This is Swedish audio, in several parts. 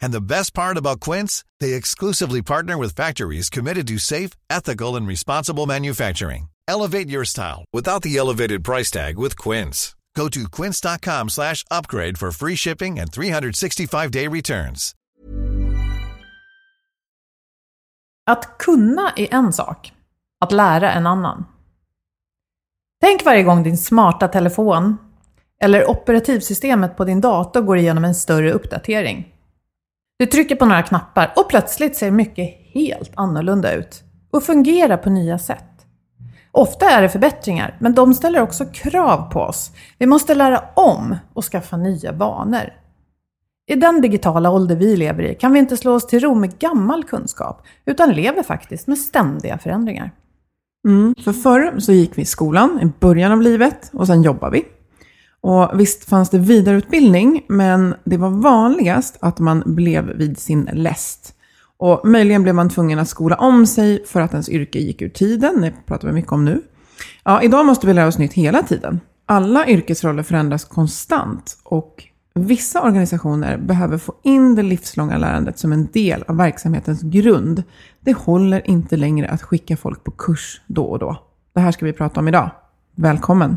And the best part about Quince, they exclusively partner with factories committed to safe, ethical, and responsible manufacturing. Elevate your style without the elevated price tag with Quince. Go to quince.com/upgrade for free shipping and 365-day returns. Att kunna är en sak, att lära en annan. Tänk varje gång din smarta telefon eller operativsystemet på din dator går igenom en större uppdatering. Du trycker på några knappar och plötsligt ser mycket helt annorlunda ut och fungerar på nya sätt. Ofta är det förbättringar, men de ställer också krav på oss. Vi måste lära om och skaffa nya vanor. I den digitala ålder vi lever i kan vi inte slå oss till ro med gammal kunskap, utan lever faktiskt med ständiga förändringar. Mm, för förr så gick vi i skolan i början av livet och sen jobbade vi. Och visst fanns det vidareutbildning, men det var vanligast att man blev vid sin läst. Och möjligen blev man tvungen att skola om sig för att ens yrke gick ur tiden. Det pratar vi mycket om nu. Ja, idag måste vi lära oss nytt hela tiden. Alla yrkesroller förändras konstant och vissa organisationer behöver få in det livslånga lärandet som en del av verksamhetens grund. Det håller inte längre att skicka folk på kurs då och då. Det här ska vi prata om idag. Välkommen!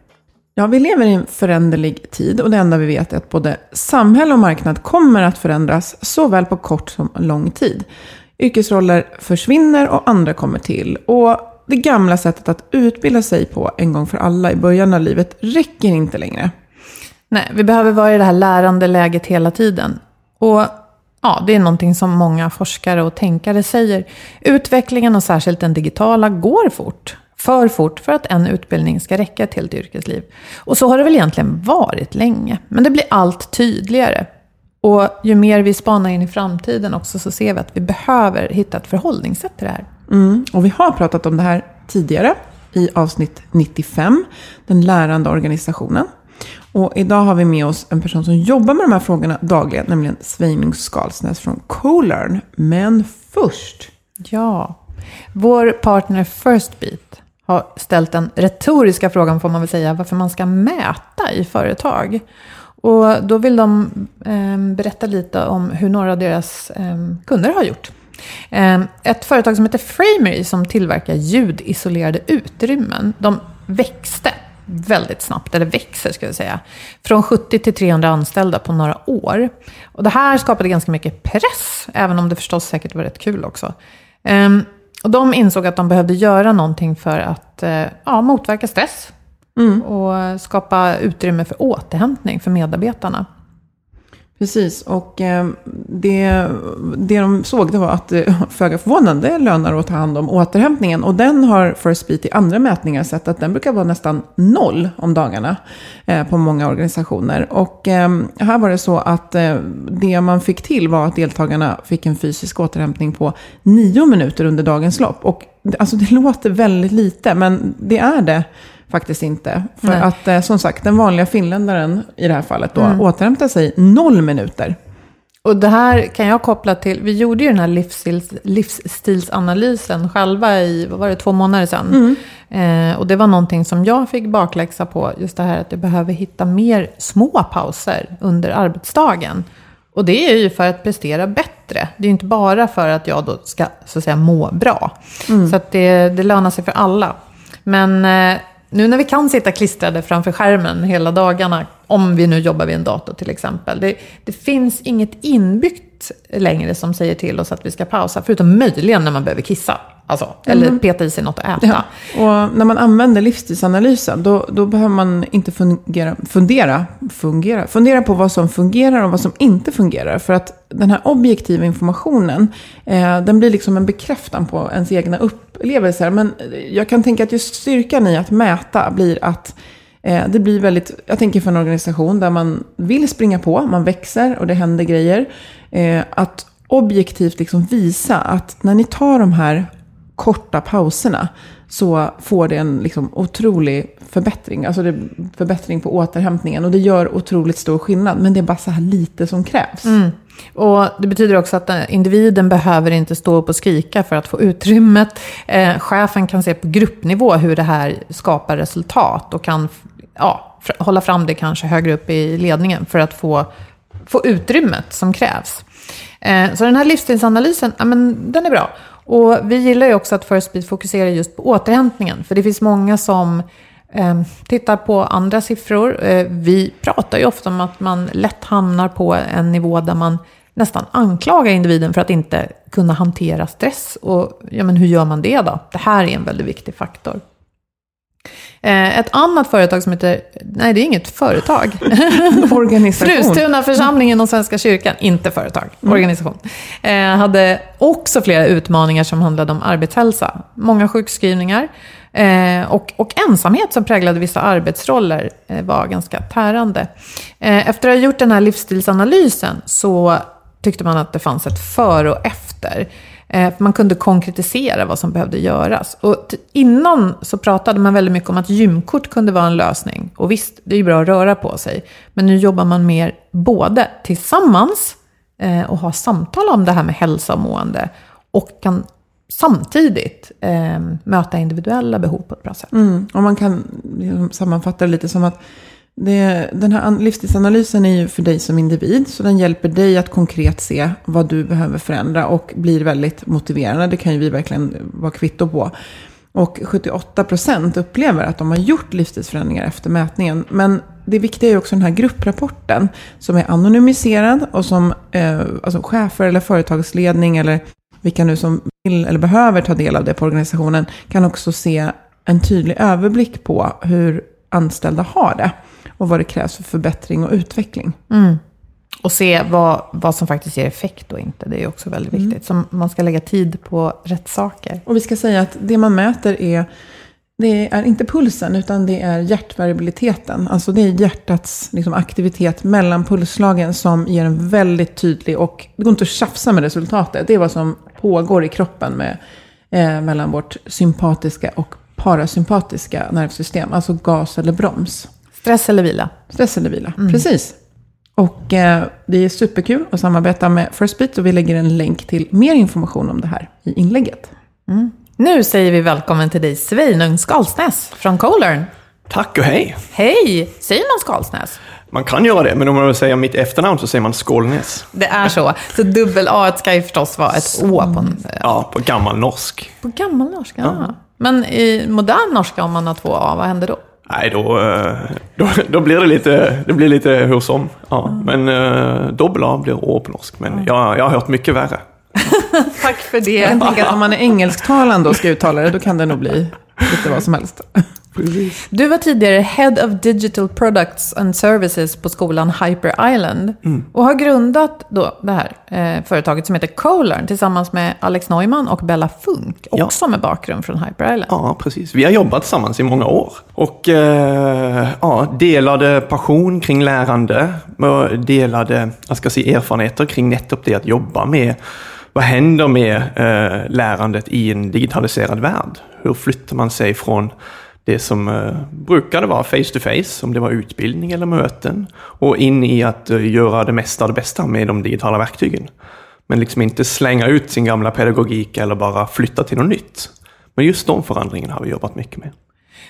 Ja, vi lever i en föränderlig tid och det enda vi vet är att både samhälle och marknad kommer att förändras såväl på kort som lång tid. Yrkesroller försvinner och andra kommer till. Och det gamla sättet att utbilda sig på en gång för alla i början av livet räcker inte längre. Nej, vi behöver vara i det här lärande läget hela tiden. Och ja, det är någonting som många forskare och tänkare säger. Utvecklingen och särskilt den digitala går fort för fort för att en utbildning ska räcka till ett yrkesliv. Och så har det väl egentligen varit länge. Men det blir allt tydligare. Och ju mer vi spanar in i framtiden också så ser vi att vi behöver hitta ett förhållningssätt till det här. Mm, och vi har pratat om det här tidigare i avsnitt 95, den lärande organisationen. Och idag har vi med oss en person som jobbar med de här frågorna dagligen, nämligen Sveining Skalsnäs från Colearn. Men först... Ja, vår partner Firstbeat har ställt den retoriska frågan, får man väl säga, varför man ska mäta i företag. Och då vill de eh, berätta lite om hur några av deras eh, kunder har gjort. Eh, ett företag som heter Framery som tillverkar ljudisolerade utrymmen. De växte väldigt snabbt, eller växer ska jag säga. Från 70 till 300 anställda på några år. Och det här skapade ganska mycket press, även om det förstås säkert var rätt kul också. Ehm, och de insåg att de behövde göra någonting för att eh, ja, motverka stress. Och skapa utrymme för återhämtning för medarbetarna. Precis, och eh, det, det de såg det var att det föga förvånande lönar att ta hand om återhämtningen. Och den har First Beat i andra mätningar sett att den brukar vara nästan noll om dagarna eh, på många organisationer. Och eh, här var det så att det man fick till var att deltagarna fick en fysisk återhämtning på nio minuter under dagens lopp. Och alltså det låter väldigt lite, men det är det faktiskt inte. För Nej. att eh, som sagt, den vanliga finländaren i det här fallet då återhämtar sig noll minuter. Och det här kan jag koppla till, vi gjorde ju den här livsstils, livsstilsanalysen själva i, vad var det, två månader sedan. Eh, och det var någonting som jag fick bakläxa på, just det här att jag behöver hitta mer små pauser under arbetsdagen. Och det är ju för att prestera bättre. Det är ju inte bara för att jag då ska, så att säga, må bra. Så att det, det lönar sig för alla. Men eh, nu när vi kan sitta klistrade framför skärmen hela dagarna, om vi nu jobbar vid en dator till exempel. Det, det finns inget inbyggt längre som säger till oss att vi ska pausa, förutom möjligen när man behöver kissa. Alltså, eller peta i sig något att äta. Ja. Och när man använder livsstilsanalysen, då, då behöver man inte fungera, fundera, fungera, fundera på vad som fungerar och vad som inte fungerar. För att den här objektiva informationen, eh, den blir liksom en bekräftan på ens egna upplevelser. Men jag kan tänka att just styrkan i att mäta blir att eh, det blir väldigt, jag tänker för en organisation där man vill springa på, man växer och det händer grejer. Eh, att objektivt liksom visa att när ni tar de här korta pauserna så får det en liksom otrolig förbättring. Alltså det förbättring på återhämtningen. Och det gör otroligt stor skillnad. Men det är bara så här lite som krävs. Mm. Och det betyder också att eh, individen behöver inte stå upp och skrika för att få utrymmet. Eh, chefen kan se på gruppnivå hur det här skapar resultat och kan ja, hålla fram det kanske högre upp i ledningen för att få, få utrymmet som krävs. Eh, så den här livsstilsanalysen, ja, men, den är bra. Och vi gillar ju också att First Beat fokuserar just på återhämtningen. För det finns många som eh, tittar på andra siffror. Eh, vi pratar ju ofta om att man lätt hamnar på en nivå där man nästan anklagar individen för att inte kunna hantera stress. Och ja, men hur gör man det då? Det här är en väldigt viktig faktor. Eh, ett annat företag som heter, nej det är inget företag. Organisation. Frustuna församlingen och Svenska kyrkan, inte företag, organisation, eh, hade också flera utmaningar som handlade om arbetshälsa. Många sjukskrivningar eh, och, och ensamhet som präglade vissa arbetsroller eh, var ganska tärande. Efter att ha gjort den här livsstilsanalysen så tyckte man att det fanns ett före och efter. Eh, man kunde konkretisera vad som behövde göras. Och innan så pratade man väldigt mycket om att gymkort kunde vara en lösning. Och visst, det är ju bra att röra på sig. Men nu jobbar man mer både tillsammans eh, och har samtal om det här med hälsa och mående. Och kan samtidigt eh, möta individuella behov på ett bra sätt. Mm, och man kan liksom sammanfatta det lite som att det, den här livstidsanalysen är ju för dig som individ. Så den hjälper dig att konkret se vad du behöver förändra och blir väldigt motiverande. Det kan ju vi verkligen vara kvitto på. Och 78% upplever att de har gjort livstidsförändringar efter mätningen. Men det viktiga är ju också den här grupprapporten som är anonymiserad och som eh, alltså chefer eller företagsledning eller vilka nu som vill eller behöver ta del av det på organisationen kan också se en tydlig överblick på hur anställda har det och vad det krävs för förbättring och utveckling. Och se vad, vad som faktiskt ger effekt och inte. Det är också väldigt viktigt. Så man ska lägga tid på rätt saker. Och vi ska säga att det man mäter är, det är inte pulsen utan det är hjärtvariabiliteten. Alltså det är hjärtats liksom, aktivitet mellan pulsslagen som ger en väldigt tydlig och det går inte att tjafsa med resultatet. Det är vad som pågår i kroppen med, eh, mellan vårt sympatiska och parasympatiska nervsystem. Alltså gas eller broms. Stress eller vila? Stress eller vila, precis. Och eh, det är superkul att samarbeta med First Beat och vi lägger en länk till mer information om det här i inlägget. Nu säger vi välkommen till dig Sveinung Skalsnäs från Colern. Tack och hej! Hej! Säger man Skalsnäs? Man kan göra det, men om man vill säga mitt efternamn så säger man Skålnäs. Det är så. Så dubbel A ska ju förstås vara ett Å på, en, Ja, på gammal norsk. på gammal norska. Ja. Men i modern norska om man har två A, vad händer då? Nej, då, eh, då, då blir det lite, det blir lite hur som. Ja, men uh, dobbel A blir Å på norsk. Men jag, jag har hört mycket värre. Tack för Jag kan det. tänka att om man är engelsktalande och ska uttala det, då kan det nog bli lite vad som helst. Precis. Du var tidigare Head of Digital Products and Services på skolan Hyper Island. Mm. Och har grundat då det här eh, företaget som heter Colearn tillsammans med Alex Neumann och Bella Funk. Ja. Också med bakgrund från Hyper Island. Ja, precis. Vi har jobbat tillsammans i många år. Och eh, ja, delade passion kring lärande. och Delade jag ska säga, erfarenheter kring nettopp det att jobba med vad händer med eh, lärandet i en digitaliserad värld? Hur flyttar man sig från det som eh, brukade vara face to face, om det var utbildning eller möten, och in i att eh, göra det mesta av det bästa med de digitala verktygen. Men liksom inte slänga ut sin gamla pedagogik eller bara flytta till något nytt. Men just de förändringarna har vi jobbat mycket med.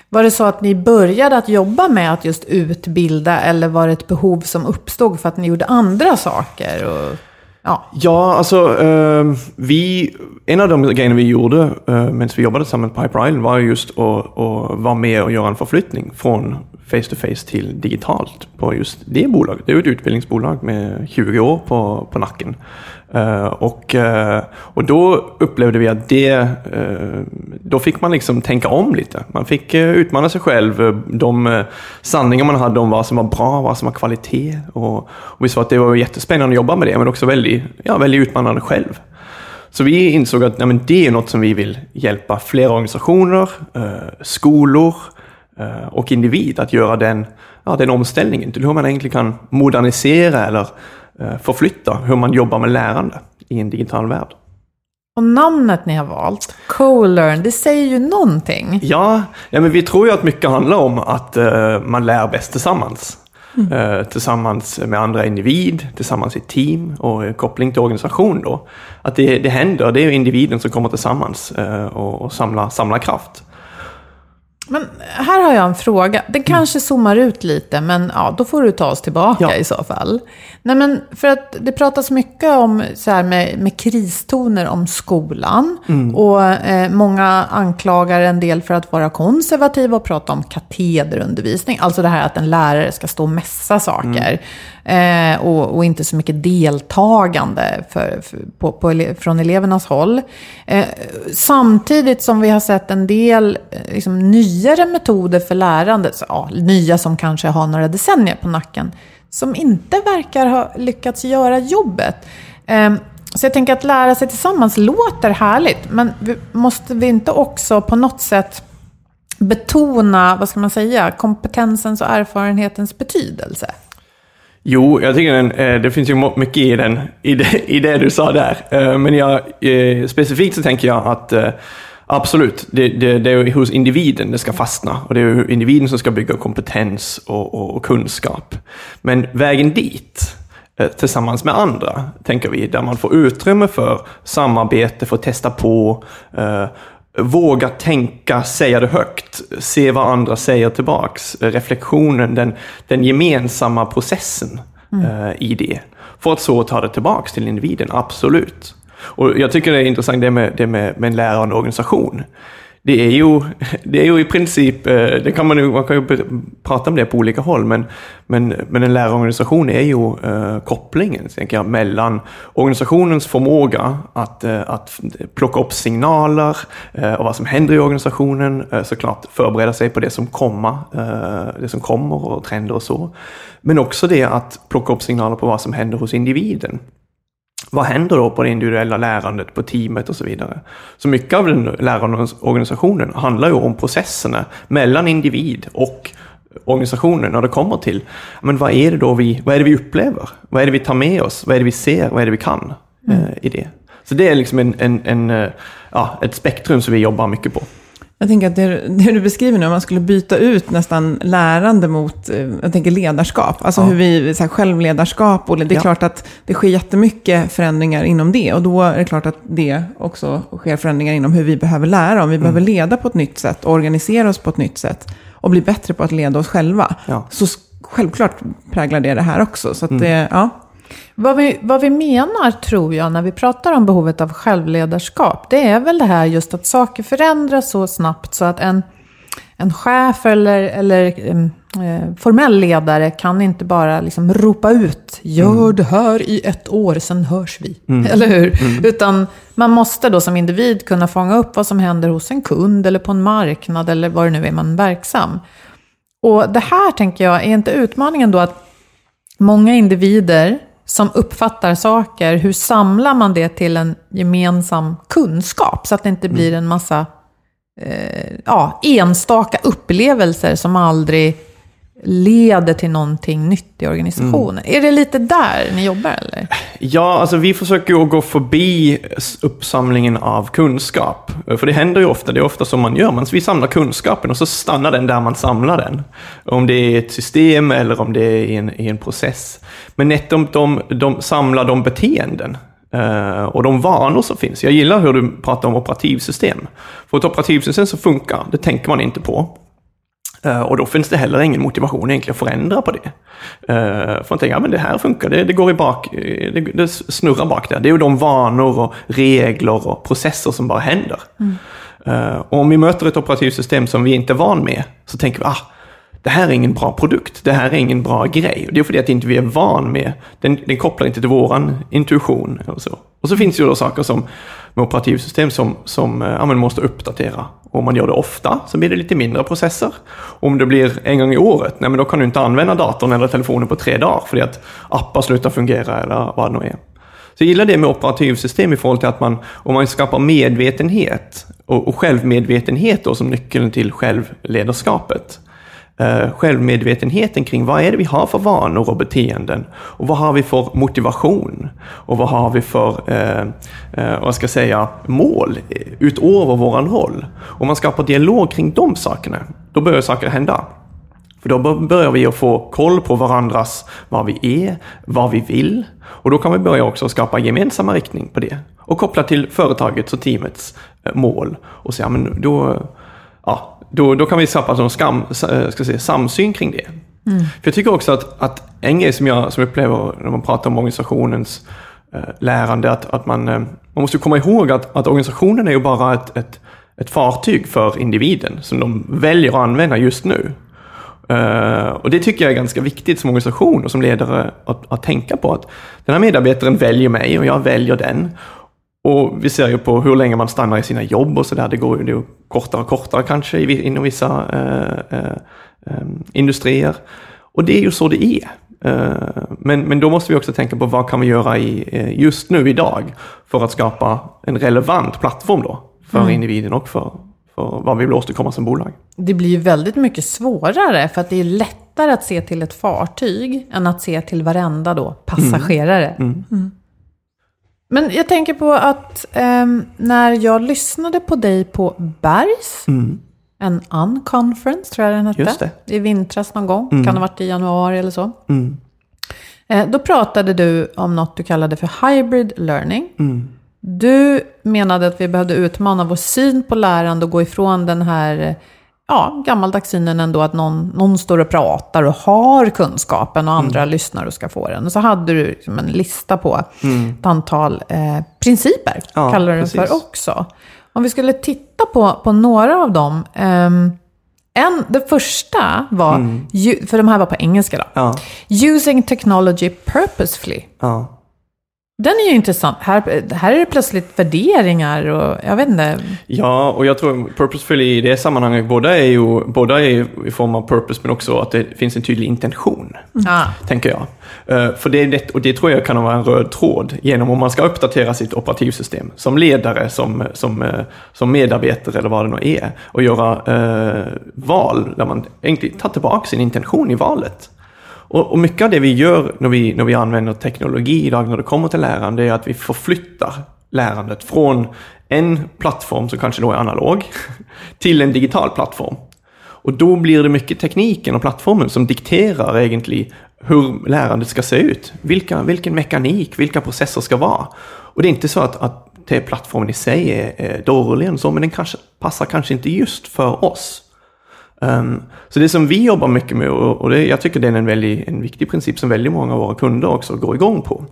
Var det så att ni började att jobba med att just utbilda eller var det ett behov som uppstod för att ni gjorde andra saker? Och, ja. Ja, alltså eh, vi, en av de grejerna vi gjorde eh, medan vi jobbade tillsammans på Hyper Island var just att, att vara med och göra en förflyttning från face to face till digitalt på just det bolaget. Det är ju ett utbildningsbolag med 20 år på, på nacken. Eh, och, eh, och då upplevde vi att det, eh, då fick man liksom tänka om lite. Man fick utmana sig själv, de sanningar man hade om vad som var bra, vad som var kvalitet. Och, och vi sa att det var jättespännande att jobba med det, men också väldigt, ja, väldigt utmanande själv. Så vi insåg att nej, men det är något som vi vill hjälpa flera organisationer, skolor och individ att göra den, ja, den omställningen till hur man egentligen kan modernisera eller förflytta hur man jobbar med lärande i en digital värld. Och namnet ni har valt, Colearn, det säger ju någonting. Ja, ja men vi tror ju att mycket handlar om att eh, man lär bäst tillsammans. Eh, tillsammans med andra individ, tillsammans i team och koppling till organisation då. Att det, det händer, det är individen som kommer tillsammans eh, och, och samlar, samlar kraft. Men här har jag en fråga. Den kanske zoomar ut lite, men ja, då får du ta oss tillbaka Ja. i så fall. Nej, men för att det pratas mycket om så här med, med kristoner om skolan. Och eh, många anklagar en del för att vara konservativa och prata om katederundervisning. Alltså det här att en lärare ska stå och mässa saker. Eh, och, och inte så mycket deltagande för, för, på, på, ele- från elevernas håll. Eh, samtidigt som vi har sett en del eh, liksom, nyare metoder för lärande, så, ja, nya som kanske har några decennier på nacken, som inte verkar ha lyckats göra jobbet. Ehm, så jag tänker att lära sig tillsammans låter härligt, men måste vi inte också på något sätt betona, vad ska man säga, kompetensens och erfarenhetens betydelse? Jo, jag tycker den, eh, det finns ju mycket i, den, i, det, i det du sa där. Eh, men jag, eh, specifikt så tänker jag att absolut, det, det, det är hos individen det ska fastna. Och det är individen som ska bygga kompetens och, och, och kunskap. Men vägen dit, eh, tillsammans med andra, tänker vi, där man får utrymme för samarbete, att testa på, eh, våga tänka, säga det högt, se vad andra säger tillbaks, reflektionen, den, den gemensamma processen eh, i det. För att så ta det tillbaks till individen, absolut. Och jag tycker det är intressant det med, det med, med en lärande organisation. Det är ju, det är ju i princip, eh, det kan man, ju, man kan ju prata om det på olika håll, men, men, men en lärarorganisation är ju eh, kopplingen tänker jag, mellan organisationens förmåga att, eh, att plocka upp signaler eh, och vad som händer i organisationen, eh, såklart förbereda sig på det som, komma, eh, det som kommer och trender och så. Men också det att plocka upp signaler på vad som händer hos individen vad händer då på det individuella lärandet, på teamet och så vidare? Så mycket av den lärande organisationen handlar ju om processerna mellan individ och organisationen när det kommer till, men vad är det då vi, vad är det vi upplever? Vad är det vi tar med oss? Vad är det vi ser? Vad är det vi kan eh, i det? Så det är liksom en, en, en, eh, ja, ett spektrum som vi jobbar mycket på. Jag tänker att det, det du beskriver nu, om man skulle byta ut nästan lärande mot, eh, jag tänker ledarskap. Alltså Ja. hur vi, så här, självledarskap, och det är Ja. klart att det sker jättemycket förändringar inom det. Och då är det klart att det också sker förändringar inom hur vi behöver lära. Om vi behöver leda på ett nytt sätt, organisera oss på ett nytt sätt och bli bättre på att leda oss själva. Ja. Så självklart präglar det det här också. Så att det, ja. Vad vi, vad vi menar, tror jag, när vi pratar om behovet av självledarskap, det är väl det här just att saker förändras så snabbt så att en, en chef eller, eller em, eh, formell ledare kan inte bara liksom ropa ut gör det här i ett år, sen hörs vi. Eller hur? Utan man måste då som individ kunna fånga upp vad som händer hos en kund eller på en marknad eller var det nu är man verksam. Och det här tänker jag, är inte utmaningen då att många individer som uppfattar saker, hur samlar man det till en gemensam kunskap? Så att det inte blir en massa eh, ja, enstaka upplevelser som aldrig leder till någonting nytt i organisationen. Är det lite där ni jobbar eller? Ja, alltså vi försöker ju gå förbi uppsamlingen av kunskap. För det händer ju ofta, det är ofta som man gör. Man, vi samlar kunskapen och så stannar den där man samlar den. Om det är ett system eller om det är i en, i en process. Men nettopp de, de samlar de beteenden eh, och de vanor som finns. Jag gillar hur du pratar om operativsystem. För ett operativsystem som funkar, det tänker man inte på. Eh, Och då finns det heller ingen motivation egentligen att förändra på det. Eh, För man tänker, ja men det här funkar, det, det går i bak, eh, det, det snurrar bak där. Det är ju de vanor och regler och processer som bara händer. Eh, Och om vi möter ett operativsystem som vi inte är van med, så tänker vi, ah, det här är ingen bra produkt, det här är ingen bra grej. Och det är för det att inte vi är van med, den, den kopplar inte till våran intuition. Eller så. Och så finns det ju då saker som med operativsystem som, som eh, ja, man måste uppdatera. Och om man gör det ofta så blir det lite mindre processer. Om det blir en gång i året, nej, men då kan du inte använda datorn eller telefonen på tre dagar för att appar slutar fungera eller vad det nu är. Så jag gillar det med operativsystem i förhållande till att man, om man skapar medvetenhet och, och självmedvetenhet då som nyckeln till självledarskapet. Eh, självmedvetenheten kring vad är det vi har för vanor och beteenden och vad har vi för motivation och vad har vi för, eh, eh, vad ska jag säga, mål utöver våran roll. Om man skapar dialog kring de sakerna, då börjar saker hända. För då börjar vi att få koll på varandras, vad vi är, vad vi vill. Och då kan vi börja också skapa gemensamma riktning på det. Och koppla till företagets och teamets eh, mål. Och säga, men då, ja, då, då kan vi skapa en skam, eh, ska säga, samsyn kring det. För jag tycker också att, att en grej som jag, som jag upplever när man pratar om organisationens eh, lärande, att, att man, eh, man måste komma ihåg att, att organisationen är ju bara ett, ett, ett fartyg för individen som de väljer att använda just nu. Eh, och det tycker jag är ganska viktigt som organisation och som ledare att, att tänka på att den här medarbetaren väljer mig och jag väljer den. Och vi ser ju på hur länge man stannar i sina jobb och sådär. Det går ju kortare och kortare kanske inom vissa eh, eh, eh, industrier. Och det är ju så det är. Eh, men, men då måste vi också tänka på vad kan vi göra i, eh, just nu idag för att skapa en relevant plattform då för individen och för, för vad vi vill åstadkomma som bolag. Det blir ju väldigt mycket svårare för att det är lättare att se till ett fartyg än att se till varenda då passagerare. Mm. Men jag tänker på att ehm, när jag lyssnade på dig på Bergs, en unconference tror jag den hette, Just det. i vintras någon gång, kan ha varit i januari eller så. Mm. Eh, Då pratade du om något du kallade för hybrid learning. Mm. Du menade att vi behövde utmana vår syn på lärande och gå ifrån den här eh, ja, gammaldags synen ändå att någon, någon står och pratar och har kunskapen och andra lyssnar och ska få den. Och så hade du liksom en lista på ett antal eh, principer, Ja, kallar du det för också. Om vi skulle titta på, på några av dem. ehm, en, det första var, ju, för de här var på engelska då. Ja, Using technology purposefully. ja. Den är ju intressant. Här, här är det plötsligt värderingar och jag vet inte. Ja, och jag tror purposefully i det sammanhanget, båda är ju båda är i form av purpose, men också att det finns en tydlig intention, Ah. tänker jag. Eh, för det, är det, och det tror jag kan vara en röd tråd genom om man ska uppdatera sitt operativsystem som ledare, som, som, eh, som medarbetare eller vad det nu är, och göra eh, val där man egentligen tar tillbaka sin intention i valet. Och, och mycket av det vi gör när vi, när vi använder teknologi idag när det kommer till lärande är att vi förflyttar lärandet från en plattform som kanske då är analog till en digital plattform. Och då blir det mycket tekniken och plattformen som dikterar egentligen hur lärandet ska se ut. Vilka, vilken mekanik, vilka processer ska vara. Och det är inte så att, att plattformen i sig är, är dålig, så, men den kanske, passar kanske inte just för oss. Um, så det som vi jobbar mycket med, och, och det, jag tycker det är en, väldigt, en viktig princip som väldigt många av våra kunder också går igång på,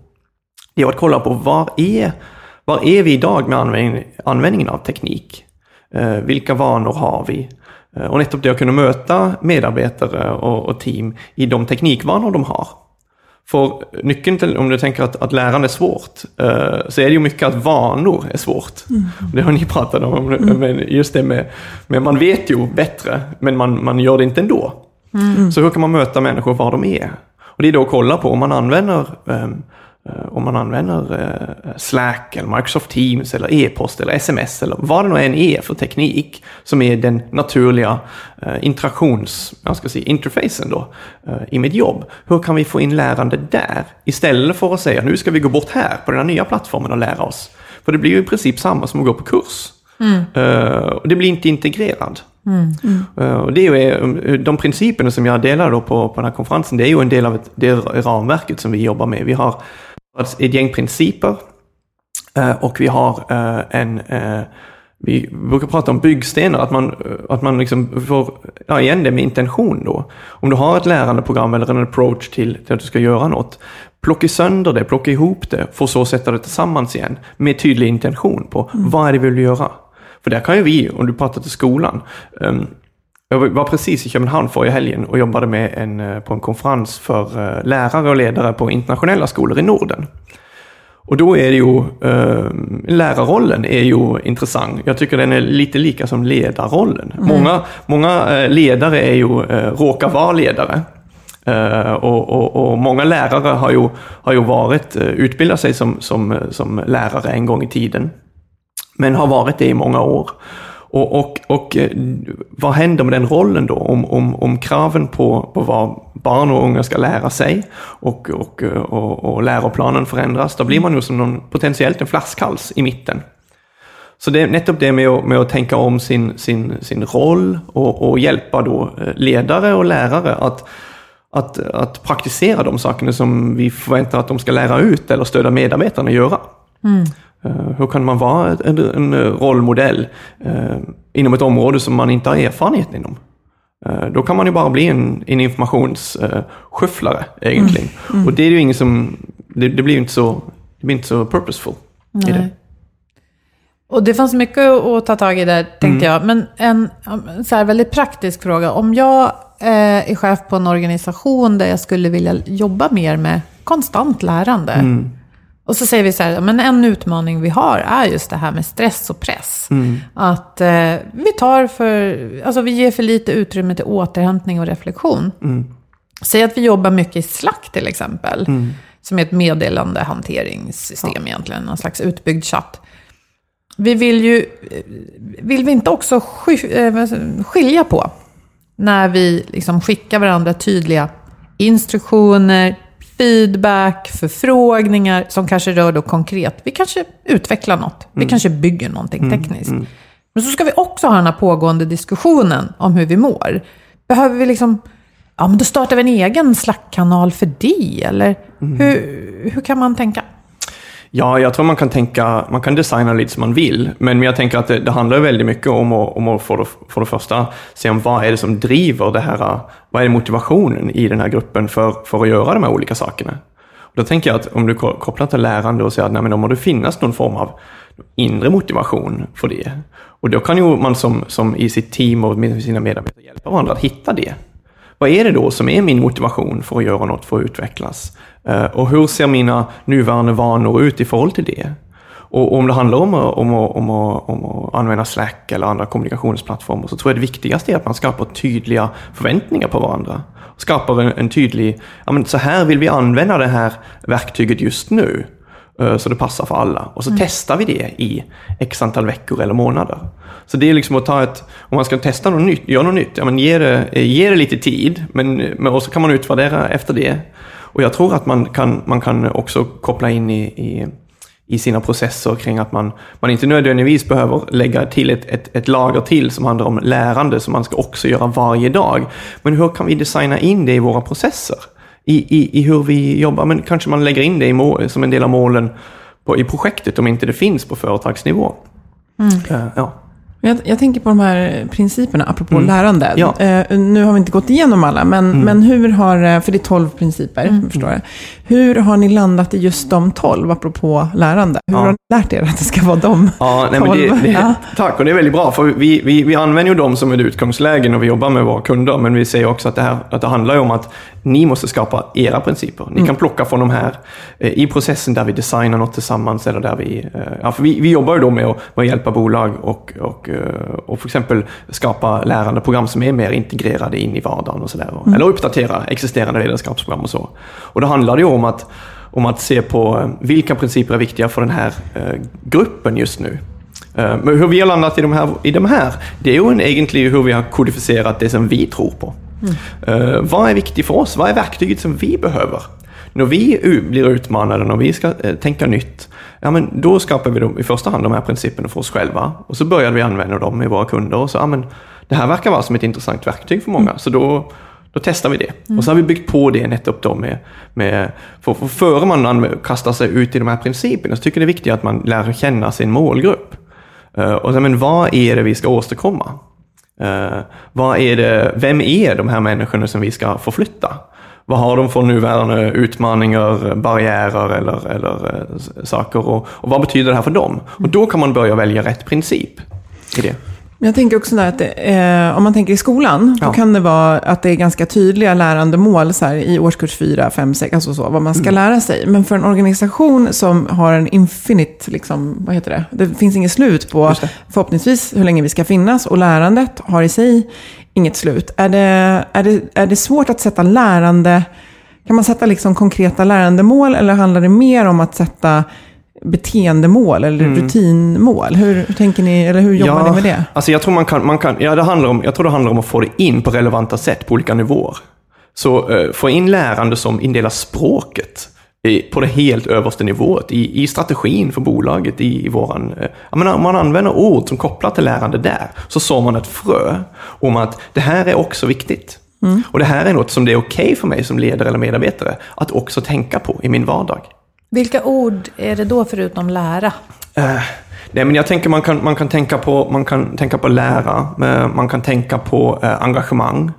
det är att kolla på var är, var är vi idag med användning, användningen av teknik? Uh, vilka vanor har vi? Uh, Och nettopp det att kunna möta medarbetare och, och team i de teknikvanor de har. För nyckeln till, om du tänker att, att lärande är svårt, eh, så är det ju mycket att vanor är svårt. Och Det har ni pratat om, men just det med, med man vet ju bättre, men man, man gör det inte ändå. Så hur kan man möta människor var de är? Och det är då att kolla på om man använder eh, om man använder eh, Slack, eller Microsoft Teams, eller e-post, eller sms, eller vad det nu än är för teknik som är den naturliga eh, interaktions, jag ska säga, interfacen då, eh, i mitt jobb. Hur kan vi få in lärande där? Istället för att säga nu ska vi gå bort här på den här nya plattformen och lära oss. För det blir ju i princip samma som att gå på kurs. Eh, och det blir inte integrerad. Eh, och det är ju, eh, de principerna som jag delar då på, på den här konferensen, det är ju en del av ett, det ramverket som vi jobbar med. Vi har ett, gäng principer eh, och vi har eh, en eh, vi brukar prata om byggstenar, att man, att man liksom får, ja igen det med intention då. Om du har ett lärandeprogram eller en approach till, till att du ska göra något, plocka sönder det, plocka ihop det, för så sätta det tillsammans igen med tydlig intention på vad är det vi vill göra. För där kan ju vi, om du pratar till skolan, ehm, jag var precis i Köpenhamn förra helgen och jobbade med en, eh, på en konferens för eh, lärare och ledare på internationella skolor i Norden. Och då är ju, eh, lärarrollen är ju intressant. Jag tycker den är lite lika som ledarrollen. Många, många eh, ledare är ju, eh, råkar vara ledare. Eh, och, och, och många lärare har ju, har ju varit, utbildat sig som, som, som lärare en gång i tiden. Men har varit det i många år. Och, och, och eh, vad händer med den rollen då om, om, om kraven på, på vad barn och unga ska lära sig och, och, eh, och, och läroplanen förändras, då blir man ju som någon, potentiellt en flaskhals i mitten. Så det är nettopp det med att, med att tänka om sin, sin, sin roll och, och hjälpa då eh, ledare och lärare att, att, att praktisera de sakerna som vi förväntar att de ska lära ut eller stödja medarbetarna att göra. Mm. Hur kan man vara en, en rollmodell eh, inom ett område som man inte har erfarenhet inom? Eh, då kan man ju bara bli en, en informationsskyfflare egentligen. Och det är ju ingen som, det, det blir ju inte så, det blir inte så purposeful i det. Och det fanns mycket att ta tag i där, tänkte jag. Men en en så här väldigt praktisk fråga. Om jag eh, är chef på en organisation där jag skulle vilja jobba mer med konstant lärande. Och så säger vi så här, men en utmaning vi har är just det här med stress och press. Att eh, vi tar för, alltså vi ger för lite utrymme till återhämtning och reflektion. Säg att vi jobbar mycket i Slack till exempel. Som är ett meddelandehanteringssystem egentligen, någon slags utbyggd chatt. Vi vill ju, vill vi inte också eh, skilja på när vi liksom skickar varandra tydliga instruktioner, feedback, förfrågningar som kanske rör då konkret. Vi kanske utvecklar något, vi kanske bygger någonting tekniskt. Men så ska vi också ha den här pågående diskussionen om hur vi mår. Behöver vi liksom, ja men då startar vi en egen Slack-kanal för det, eller hur, hur kan man tänka? Ja, jag tror man kan tänka, man kan designa lite som man vill, men jag tänker att det, det handlar väldigt mycket om att, om att för, det, för det första se om vad är det som driver det här, vad är motivationen i den här gruppen för, för att göra de här olika sakerna. Och då tänker jag att om du kopplar till lärande och säger att nej, men då måste det finnas någon form av inre motivation för det. Och då kan ju man som, som i sitt team och med sina medarbetare hjälpa varandra att hitta det. Vad är det då som är min motivation för att göra något, för att utvecklas? Eh, Och hur ser mina nuvarande vanor ut i förhållande till det? Och om det handlar om att, om, att, om, att, om att använda Slack eller andra kommunikationsplattformar så tror jag det viktigaste är att man skapar tydliga förväntningar på varandra. Skapar en, en tydlig, ja men så här vill vi använda det här verktyget just nu. eh, Så det passar för alla. Och så testar vi det i x antal veckor eller månader. Så det är liksom att ta ett, om man ska testa något nytt, göra något nytt, ja men ge det, ge det lite tid, men, men och så kan man utvärdera efter det. Och jag tror att man kan, man kan också koppla in i, i, i sina processer kring att man, man inte nödvändigtvis behöver lägga till ett, ett, ett lager till som handlar om lärande som man ska också göra varje dag. Men hur kan vi designa in det i våra processer? I, i, i hur vi jobbar, men kanske man lägger in det i mål, som en del av målen på, i projektet om inte det finns på företagsnivå. Eh, ja. Jag, jag tänker på de här principerna, apropå lärande. Mm. Ja. Mm. Eh, nu har vi inte gått igenom alla, men, men hur har, eh, för det är 12 principer, Mm. förstår jag. Hur har ni landat i just de 12, apropå lärande? Hur Ja. har ni lärt er att det ska vara de Ja, nej, men 12? det, det, Ja. Tack, och det är väldigt bra. För vi, vi, vi använder ju dem som ett utgångsläge när vi jobbar med våra kunder, men vi säger också att det, här, att det handlar ju om att ni måste skapa era principer. Ni kan plocka från de här eh, i processen där vi designar något tillsammans, eller där vi... Eh, ja, för vi, vi jobbar ju då med att, med att hjälpa bolag och, och, eh, och för exempel skapa lärande program som är mer integrerade in i vardagen och sådär. Eller uppdatera existerande ledarskapsprogram och så. Och då handlar det ju om att om att se på vilka principer är viktiga för den här gruppen just nu. Men hur vi har landat i de här, i de här det är ju en, egentligen hur vi har kodifierat det som vi tror på. Eh, vad är viktigt för oss? Vad är verktyget som vi behöver? När vi blir utmanade, när vi ska eh, tänka nytt, ja, men då skapar vi då, i första hand de här principerna för oss själva. Och så börjar vi använda dem i våra kunder. Och så, ja, men, det här verkar vara som ett intressant verktyg för många, så då, då testar vi det. Och så har vi byggt på det nettopp då med, med för, för före man kastar sig ut i de här principerna så tycker jag det är viktigt att man lär känna sin målgrupp. Eh, och så, men vad är det vi ska åstadkomma? Eh, vad är det, vem är de här människorna som vi ska förflytta? Vad har de för nuvarande utmaningar, barriärer eller, eller eh, saker? Och, och vad betyder det här för dem? Och då kan man börja välja rätt princip i det. Jag tänker också där att det, eh, om man tänker i skolan, då Ja. kan det vara att det är ganska tydliga lärandemål så här, i årskurs 4, 5, 6, alltså så, vad man ska lära sig. Men för en organisation som har en infinite, liksom, vad heter det? Det finns inget slut på förhoppningsvis hur länge vi ska finnas och lärandet har i sig inget slut. Är det, är det, är det svårt att sätta lärande, kan man sätta liksom konkreta lärandemål eller handlar det mer om att sätta beteendemål eller rutinmål? Hur, hur tänker ni, eller hur jobbar ni med det? Alltså jag tror man kan, man kan ja, det handlar om, jag tror det handlar om att få det in på relevanta sätt på olika nivåer. Så eh, få in lärande som indelar språket i, på det helt översta nivået, i, i strategin för bolaget, i, i våran... Eh, jag menar, om man använder ord som kopplar till lärande där, så sår man ett frö om att det här är också viktigt. Och det här är något som det är okej för mig som ledare eller medarbetare att också tänka på i min vardag. Vilka ord är det då förutom lära? Eh, nej, men jag tänker man kan, man kan tänka på, man kan tänka på lära, eh, man kan tänka på eh, engagemang.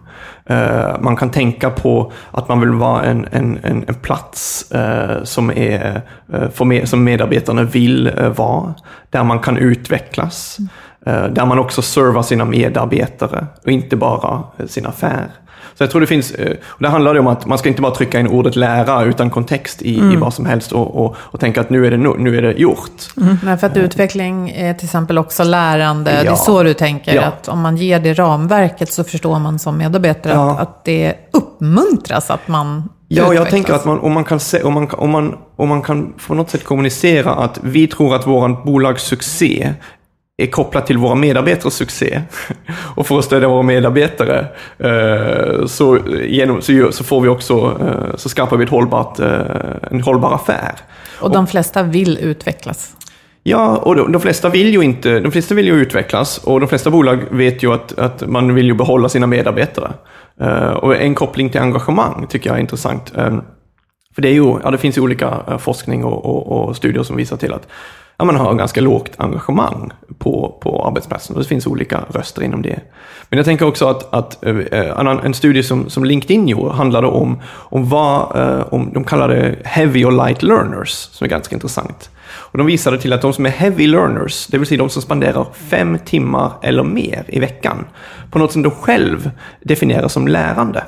Eh, man kan tänka på att man vill vara en, en, en, en plats eh, som, är, eh, för med, som medarbetarna vill vara, där man kan utvecklas. Eh, där man också servar sina medarbetare och inte bara sin affär. Så jag tror det finns, eh, och det handlar om att man ska inte bara trycka in ordet lära utan kontext i, i vad som helst och, och, och tänka att nu är det, nu, är det gjort. Men för att utveckling är till exempel också lärande. Det är Ja. så du tänker. Ja. Att om man ger det ramverket så förstår man som medarbetare Ja. att, att det uppmuntras att man Ja, jag tänker att man, om, man kan se, om, man, om, man, om man kan på något sätt kommunicera att vi tror att vår bolags succé är kopplat till våra medarbetares succé. Och för att stödja våra medarbetare eh, så, genom, så, får vi också, eh, så skapar vi ett hållbart, eh, en hållbar affär. Och de flesta vill utvecklas. Ja, och de, de flesta vill ju inte, de flesta vill ju utvecklas och de flesta bolag vet ju att, att man vill ju behålla sina medarbetare. Och en koppling till engagemang tycker jag är intressant. För det, är ju, ja, det finns ju olika forskning och, och, och studier som visar till att ja, man har ganska lågt engagemang på, på arbetsplatsen. Och det finns olika röster inom det. Men jag tänker också att, att eh, en, en studie som, som LinkedIn gjorde handlade om, om vad eh, om, de kallade heavy och light learners, som är ganska intressant. Och de visade till att de som är heavy learners, det vill säga de som spenderar fem timmar eller mer i veckan på något som de själv definierar som lärande.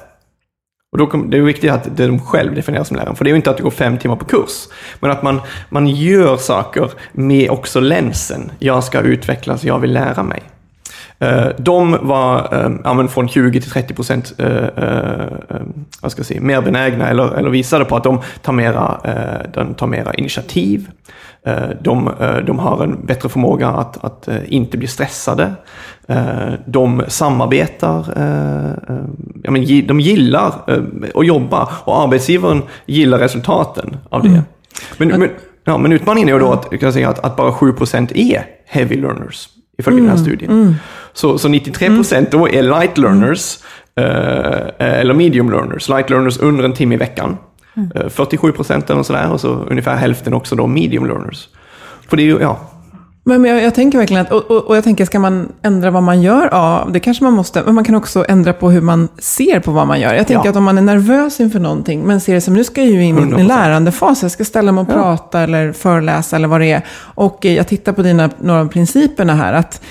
Och då kom, det är viktigt att det är de själv definierar som läraren, för det är ju inte att du går fem timmar på kurs, men att man, man gör saker med också länsen. Jag ska utvecklas, jag vill lära mig. Eh, de var eh, ja, från 20 till 30 procent eh, vad ska jag säga, mer benägna eller, eller visade på att de tar mera, de tar mera initiativ. Eh, De, eh, de har en bättre förmåga att, att eh, inte bli stressade. De samarbetar, de gillar att jobba och arbetsgivaren gillar resultaten av det. Men, men, ja, men utmaningen är ju då att, kan säga, att, att bara 7 procent är heavy learners ifølge den här studien. Så, så 93 procent då är light learners, eh, eller medium learners. Light learners under en timme i veckan. Eh, 47 procent eller sådär, och så ungefär hälften också då medium learners. För det är ju, ja, Men men jag, jag tänker verkligen att, och, och, och jag tänker, ska man ändra vad man gör? Ja, det kanske man måste. Men man kan också ändra på hur man ser på vad man gör. Jag tänker Ja. att om man är nervös inför någonting, men ser det som, nu ska jag ju in i en 100%. lärandefas, jag ska ställa mig och prata eller föreläsa eller vad det är. Och eh, jag tittar på dina, några av principerna här, att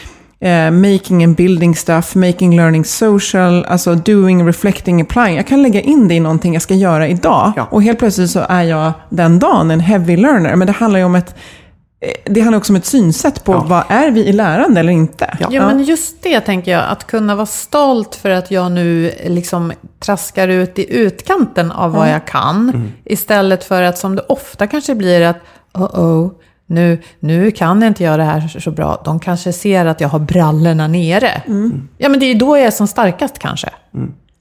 eh, making and building stuff, making learning social, alltså doing, reflecting, applying. Jag kan lägga in det i någonting jag ska göra idag. Ja. Och helt plötsligt så är jag den dagen en heavy learner. Men det handlar ju om ett eh, det handlar också om ett synsätt på Ja. vad är vi i lärande eller inte. Ja. Ja, men just det tänker jag. Att kunna vara stolt för att jag nu liksom traskar ut i utkanten av vad jag kan. Istället för att som det ofta kanske blir att, oh oh, nu, nu kan inte jag det här så bra. De kanske ser att jag har brallorna nere. Ja, men det är då jag är som starkast kanske.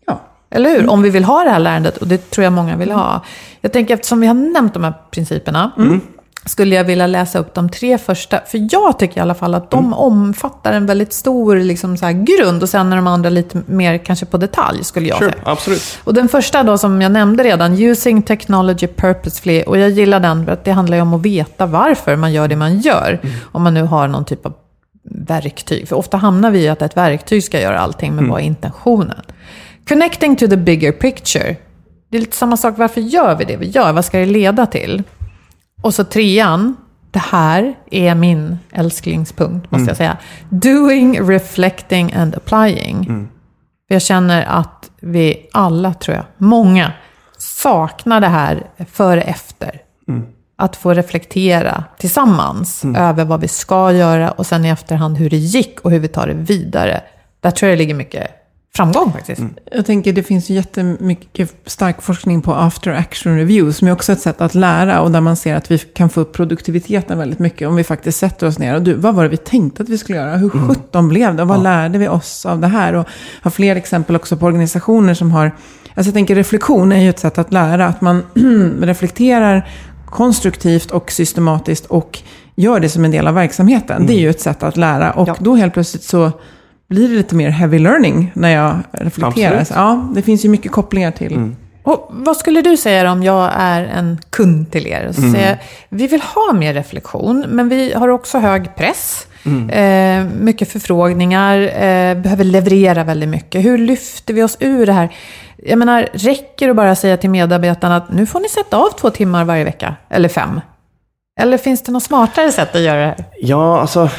Ja. Eller hur? Om vi vill ha det här lärandet, och det tror jag många vill ha. Jag tänker eftersom vi har nämnt de här principerna, skulle jag vilja läsa upp de tre första. För jag tycker i alla fall att de omfattar en väldigt stor liksom, så grund och sen är de andra lite mer kanske på detalj, skulle jag Sure, säga. absolut. Och den första då som jag nämnde redan, using technology purposefully. Och jag gillar den för att det handlar ju om att veta varför man gör det man gör. Om man nu har någon typ av verktyg. För ofta hamnar vi i att ett verktyg ska göra allting, men vad är intentionen? Connecting to the bigger picture. Det är lite samma sak, varför gör vi det vi gör? Vad ska det leda till? Och så trean, det här är min älsklingspunkt, måste jag säga. Doing, reflecting and applying. För jag känner att vi alla, tror jag, många, saknar det här före efter. Att få reflektera tillsammans över vad vi ska göra och sen i efterhand hur det gick och hur vi tar det vidare. Där tror jag det ligger mycket framgång faktiskt. Jag tänker det finns ju jättemycket stark forskning på after action review som är också ett sätt att lära och där man ser att vi kan få upp produktiviteten väldigt mycket om vi faktiskt sätter oss ner och du, vad var det vi tänkte att vi skulle göra? Hur sjutton blev det? Och vad lärde vi oss av det här? Och jag har fler exempel också på organisationer som har, alltså jag tänker reflektion är ju ett sätt att lära, att man reflekterar konstruktivt och systematiskt och gör det som en del av verksamheten. Det är ju ett sätt att lära och Ja. då helt plötsligt så blir det lite mer heavy learning när jag reflekterar. Absolut. Ja, det finns ju mycket kopplingar till. Och vad skulle du säga om jag är en kund till er? Så säger jag, vi vill ha mer reflektion, men vi har också hög press. Eh, mycket förfrågningar, eh, behöver leverera väldigt mycket. Hur lyfter vi oss ur det här? Jag menar, räcker det att bara säga till medarbetarna att nu får ni sätta av två timmar varje vecka, eller fem? Eller finns det något smartare sätt att göra det här? Ja, alltså,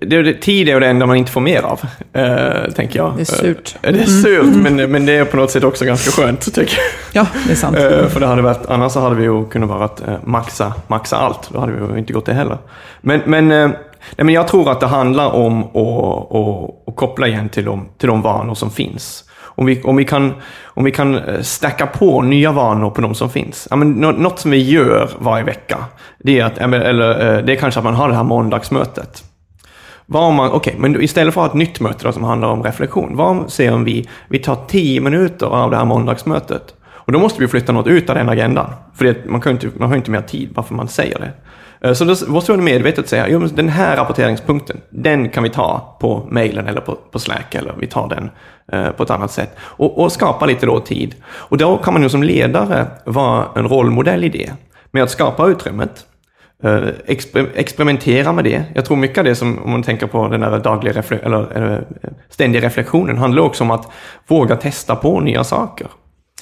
det, det, tid är det enda man inte får mer av, eh, tänker jag. Det är surt. Eh, det är surt, men, men det är på något sätt också ganska skönt, tycker jag. Ja, det är sant. Eh, för det hade varit, annars så hade vi ju kunnat vara att eh, maxa, maxa allt. Då hade vi ju inte gått det heller. Men, men, eh, nej, men jag tror att det handlar om att, att, att koppla igen till de, till de vanor som finns. Om vi, om vi kan, om vi kan eh, stacka på nya vanor på de som finns. Ja, men något som vi gör varje vecka, det är, att, eller, eh, det är kanske att man har det här måndagsmötet. Vad man, okej, men istället för att ha ett nytt möte då, som handlar om reflektion, vad säger om vi, vi tar tio minuter av det här måndagsmötet? Och då måste vi flytta något ut av den agendan. För det, man, kan inte, man har ju inte mer tid bara för man säger det. Eh, så då måste man medvetet säga, jo, den här rapporteringspunkten, den kan vi ta på mejlen eller på, på Slack, eller vi tar den eh, på ett annat sätt. Och, och skapa lite då tid. Och då kan man ju som ledare vara en rollmodell i det, med att skapa utrymmet. Eh, exper- experimentera med det. Jag tror mycket av det som, om man tänker på den där dagliga refle- eller, eh, ständiga reflektionen, handlar också om att våga testa på nya saker.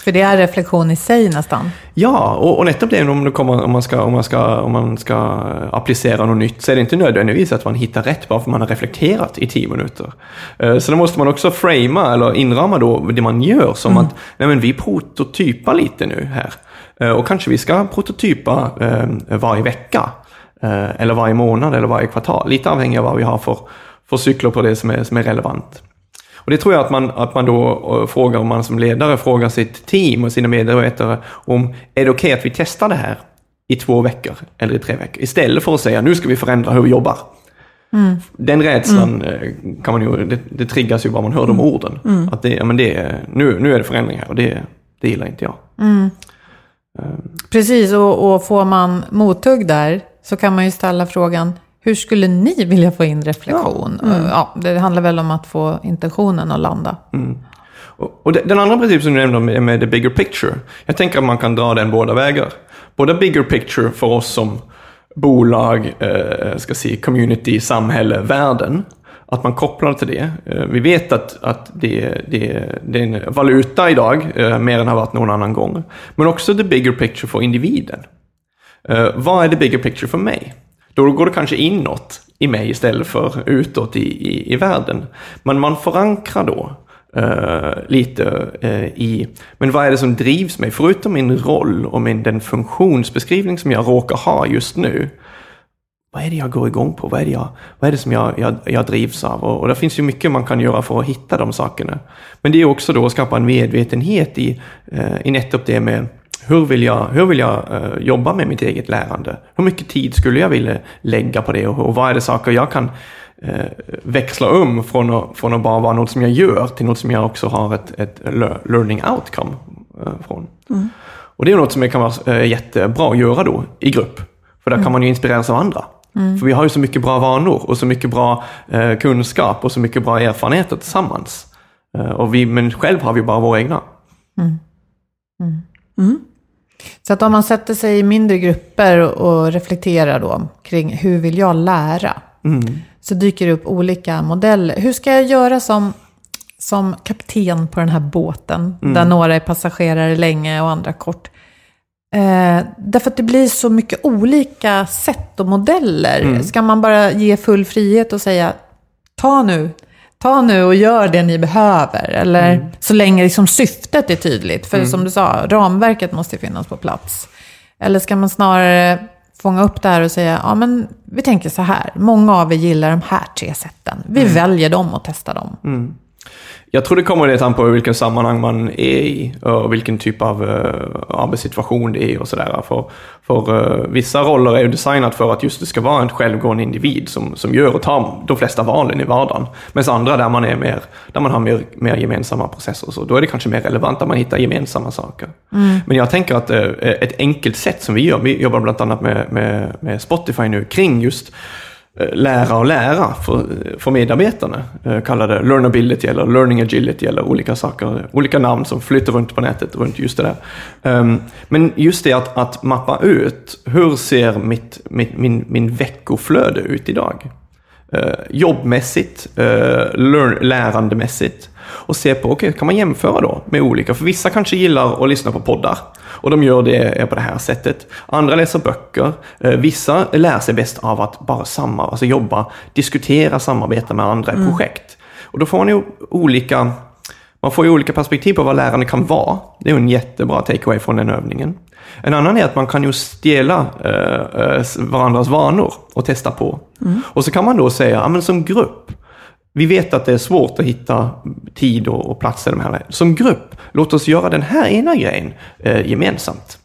För det är reflektion i sig nästan. Ja, och, och nettopp det om, kommer, om, man ska, om, man ska, om man ska applicera något nytt så är det inte nödvändigtvis att man hittar rätt bara för man har reflekterat i tio minuter. Eh, Så då måste man också framea eller inrama då det man gör som att nej men vi prototypar lite nu här. Eh, Och kanske vi ska prototypa eh, varje vecka. Eller varje månad eller varje kvartal. Lite avhängigt av vad vi har för, för cykler på det som är, som är relevant. Och det tror jag att man, att man då eh, frågar, om man som ledare frågar sitt team och sina medarbetare om är det okej att vi testar det här i två veckor eller i tre veckor? Istället för att säga nu ska vi förändra hur vi jobbar. Den rädslan eh, kan man ju, det, det triggas ju bara man hör de orden. Att det, ja, men det, nu, nu är det förändring här och det, det gillar inte jag. Precis, och, och får man mothugg där så kan man ju ställa frågan, hur skulle ni vilja få in reflektion? Ja, det handlar väl om att få intentionen att landa. Och, och den andra principen som du nämnde med, med the bigger picture, jag tänker att man kan dra den båda vägar. Både bigger picture för oss som, bolag, eh, ska se, community, samhälle, världen. Att man kopplar till det. Eh, vi vet att, att det, det, det är en valuta idag, eh, mer än har varit någon annan gång. Men också the bigger picture för individen. Eh, vad är the bigger picture för mig? Då går det kanske inåt i mig istället för utåt i, i, i världen. Men man förankrar då eh, lite eh, i, men vad är det som drivs mig? Förutom min roll och min, den funktionsbeskrivning som jag råkar ha just nu. Vad är det jag går igång på? Vad är det, jag, vad är det som jag, jag, jag drivs av? Och, och det finns ju mycket man kan göra för att hitta de sakerna. Men det är också då att skapa en medvetenhet i, eh, i nettopp det med hur vill jag, hur vill jag uh, jobba med mitt eget lärande? Hur mycket tid skulle jag vilja lägga på det och, och vad är det saker jag kan uh, växla om från att, från att bara vara något som jag gör till något som jag också har ett, ett learning outcome uh, från. Mm. Och det är något som kan vara jättebra att göra då i grupp. För där mm. kan man ju inspireras av andra. Mm. För vi har ju så mycket bra vanor och så mycket bra kunskap och så mycket bra erfarenheter tillsammans. och vi, men själv har vi bara våra egna. Mm. Så att om man sätter sig i mindre grupper och reflekterar då kring hur vill jag lära? Mm. Så dyker det upp olika modeller. Hur ska jag göra som, som kapten på den här båten? Mm. Där några är passagerare länge och andra kort. Eh, därför att det blir så mycket olika sätt och modeller. Mm. Ska man bara ge full frihet och säga ta nu ta nu och gör det ni behöver. Eller mm. så länge liksom syftet är tydligt. För mm. som du sa, ramverket måste finnas på plats. Eller ska man snarare fånga upp det här och säga, ja men vi tänker så här, många av er gillar de här tre sätten. Vi mm. väljer dem och testar dem. Jag tror det kommer lite an på vilken sammanhang man är i och vilken typ av uh, arbetssituation det är och sådär. För, för uh, vissa roller är ju designat för att just det ska vara en självgående individ som, som gör och tar de flesta valen i vardagen. Medan andra där man, är mer, där man har mer, mer gemensamma processer, så då är det kanske mer relevant att man hittar gemensamma saker. Mm. Men jag tänker att uh, ett enkelt sätt som vi gör, vi jobbar bland annat med, med, med Spotify nu kring just Eh, Eh, lära och lära för, för medarbetarna. Eh, Kallade det learnability eller learning agility eller olika saker, olika namn som flyter runt på nätet runt just det där. Ehm, men just det att, att mappa ut, hur ser mitt, mitt, min, min veckoflöde ut idag? Eh, jobbmässigt, lärandemässigt och se på, okej, okay, kan man jämföra då med olika? För vissa kanske gillar att lyssna på poddar och de gör det på det här sättet. Andra läser böcker. Eh, vissa lär sig bäst av att bara samma, alltså jobba, diskutera, samarbeta med andra i mm. projekt. Och då får man ju olika man får ju olika perspektiv på vad lärande kan vara. Det är en jättebra takeaway från den övningen. En annan är att man kan ju stjäla eh, varandras vanor och testa på. Mm. Och så kan man då säga, ja, men som grupp, vi vet att det är svårt att hitta tid och, och plats i de här. Som grupp, låt oss göra den här ena grejen eh, gemensamt.